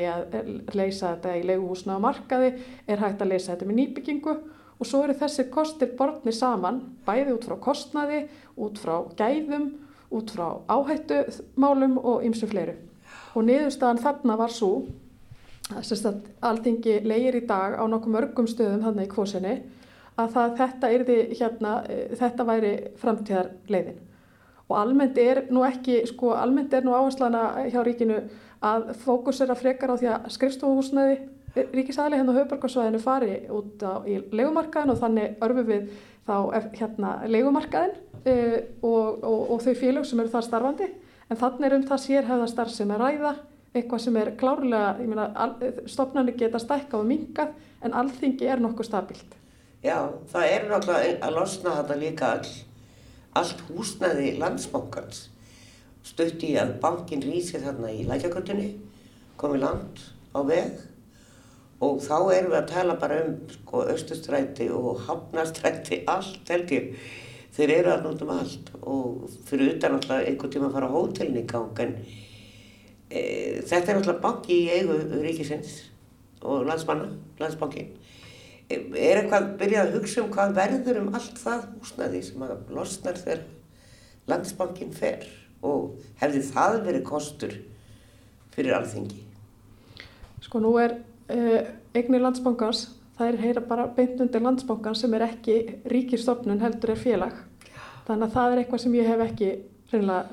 leysa þetta í leiguhúsnæði á markaði, er hægt að leysa þetta með nýbyggingu og svo eru þessir kostir borðni saman, bæði út frá kostnaði, út frá gæðum, út frá áhættumálum og ymsum fleiru. Og niðurstaðan þarna var svo, að alþingi leigir í dag á nokkuð mörgum stöðum þarna í kvosinni, að það, þetta, yrði, hérna, þetta væri framtíðarleiðin. Og almennt er nú ekki, sko, almennt er nú áherslana hjá ríkinu að fókusera frekar á því að skrifstofuhúsnaði ríkisaðli hérna á höfbarkarsvæðinu fari út á, í legumarkaðin og þannig örfum við þá hérna legumarkaðin uh, og, og, og þau félag sem eru þar starfandi. En þannig er um það sérhæða starf sem er ræða eitthvað sem er klárlega, meina, stopnarnir geta stækka og mingað en alþingi er nokkuð stabilt. Já, það er náttúrulega að losna þetta líka all, allt húsnaði landsbankans. Stutt í að bankin rýsir þarna í lækjaköttunni, komið land á veg og þá erum við að tala bara um sko austustræti og hafnastræti, allt held ég. Þeir eru að nútum allt og fyrir utan alltaf einhvern tíma að fara á hótelni í gang en e, þetta er alltaf banki í eigu ríkisins og landsmanna, landsbankin. E, er eitthvað byrjað að hugsa um hvað verður um allt það húsnaði sem að losnar þegar landsbankin fer og hefði það verið kostur fyrir alþingi? Sko nú er eignir landsbankans, það er heyra bara beint undir landsbankans sem er ekki ríkistofnun heldur er félag. Þannig að það er eitthvað sem ég hef ekki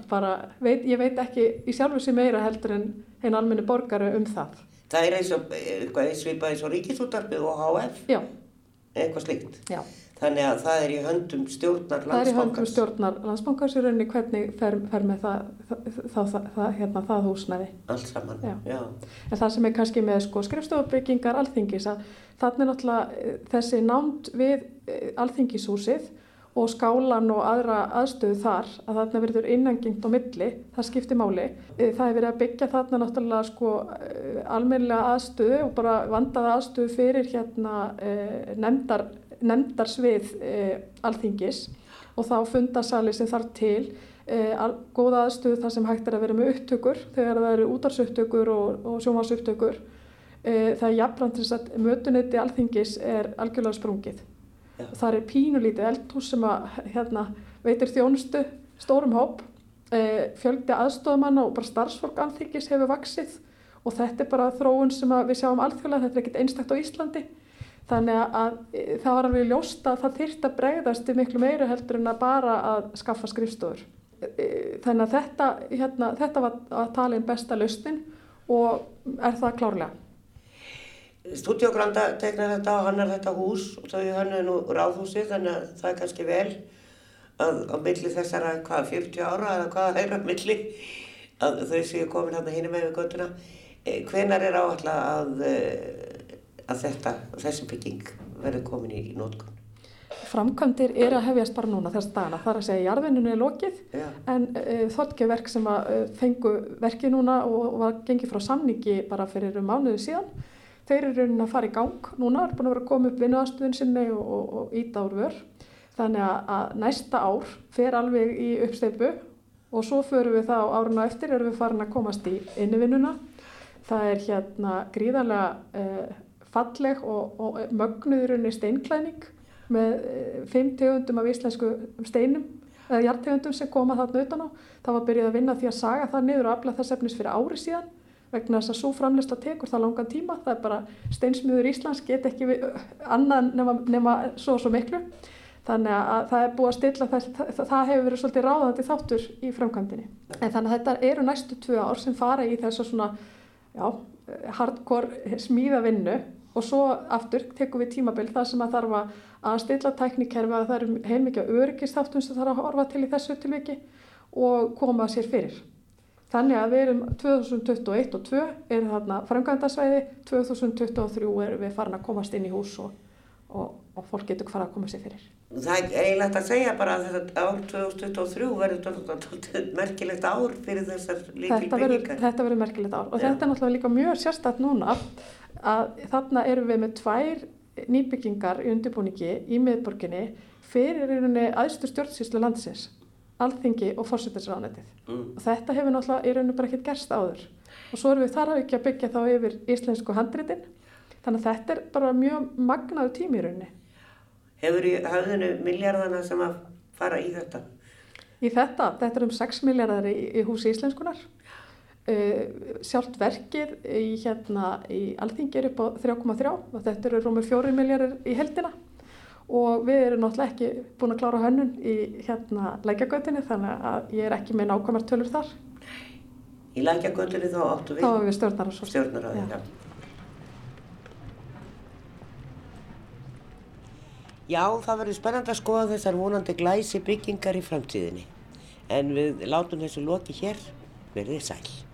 bara, veit, ég veit ekki í sjálfu sem meira heldur en einn almenni borgaru um það. Það er eins og eitthvað svipað eins og ríkisútarpið og HF? Já. Eitthvað slíkt? Já. Þannig að það er í höndum stjórnar landsbankans? Það er í höndum stjórnar landsbankans í rauninni hvernig fer, fer með það, það, það, hérna, það húsnæði. Allt saman, já. já. En það sem er kannski með sko, skrifstofubyggingar alþingis að þannig náttúrulega eh, þessi námt við eh, alþingishúsið og skálan og aðra aðstöðu þar að þarna verður innangengt á milli, það skiptir máli. Eh, það hefur verið að byggja þarna náttúrulega sko almennilega aðstöðu og bara vandaða aðstöðu fyrir hérna nefndar nefndarsvið alþingis og þá fundarsali sem þarf til góða aðstöðu þar sem hægt er að vera með upptökur þegar það eru útarsuptökur og, og sjónvarsuptökur eh, það er jafnframt þess að mötunetti alþingis er algjörlega sprungið það er pínulítið eldhús sem að hérna, veitir þjónustu stórum hóp eh, fjöldi aðstofamanna og bara starfsfólk alþingis hefur vaksið og þetta er bara þróun sem við sjáum alþjóðlega, þetta er ekkit einstakt á Íslandi Þannig að e, það var alveg ljóst að það þyrst að bregðast miklu meira heldur en að bara að skaffa skrifstofur. E, þannig að þetta, hérna, þetta var að tala um besta lausnin og er það klárlega. Stúdíogranda tegnar þetta og hann er þetta hús og þau hann er nú ráðhúsi þannig að það er kannski vel að á milli þessara hvað 40 ára eða hvað á milli að þau séu komin hann að hinna með við göttuna. E, hvenar er áallega að að þetta, þessi bygging verður komin í, nótkunn? Framkvæmdir er að hefjast bara núna þess dana. Það er að segja að jarðvinninu er lokið Já. en uh, e, þottgeverk sem að uh, fengu verki núna og, og var gengið frá samningi bara fyrir um mánuðu síðan þeir eru raunin að fara í gang núna, er búin að vera að koma upp vinnuðastuðin sinni og, og, og íta úr vör. Þannig að, næsta ár fer alveg í uppsteipu og svo förum við það á áruna eftir erum við farin að komast í innivinnuna. Það er hérna gríðarlega uh, falleg og, og mögnuðurinn í steinklæning með eh, fimm tegundum af íslensku steinum eða hjartegundum sem koma þarna utan á. Það var byrjuð að vinna því að saga það niður og afla þess efnis fyrir ári síðan vegna þess að svo framlista tekur það langan tíma. Það er bara steinsmiður Íslands get ekki við, annan nema, nema svo og svo miklu. Þannig að það er búið að stilla þess, það, það hefur verið svolítið ráðandi þáttur í framkvæmdini. En þannig að þetta eru næstu tvö ár sem fara í þess að svona, já, hardcore smíðavinnu og svo aftur tekum við tímabill þar sem að þarf að stilla tæknikerfi að það eru heilmikið öryggistáttum sem þarf að horfa til í þessu tilviki og koma sér fyrir. Þannig að við erum 2021 og 2022 er þarna framkvæmdarsvæði, 2023 erum við farin að komast inn í hús og, og, og fólk getur fara að koma sér fyrir. Það er eiginlegt að segja bara að þetta ár 2023 verður merkilegt ár fyrir þessar líkil byggingar. Þetta verður merkilegt ár og Já. þetta er náttúrulega líka mjög sérstætt núna að þarna erum við með tvær nýbyggingar í undirbúningi í miðborginni fyrir aðstur stjórnsýslu landsins, alþingi og fórsættisránetið. Mm. Og þetta hefur náttúrulega í rauninu bara ekkert gerst áður. Og svo erum við þar að ekki að byggja þá yfir íslensku handritin. Þannig að þetta er bara mjög magnaðu tími í rauninni. Hefur í hafðinu miljardana sem að fara í þetta? Í þetta? Þetta er um 6 miljardar í, í húsi íslenskunar. Uh, sjálft verkið í, hérna, í alþingi er upp á 3,3 og þetta eru rúmur 4 miljardar í heldina og við erum náttúrulega ekki búin að klára hönnun í hérna lækjagötunni þannig að ég er ekki með nákvæmar tölur þar. Í lækjagötunni þá áttu við? Þá erum við stjórnar og svo. Stjórnar því, já. Já, það verður spennand að skoða þessar vonandi glæsi byggingar í framtíðinni en við látum þessu loki hér verðið sæl.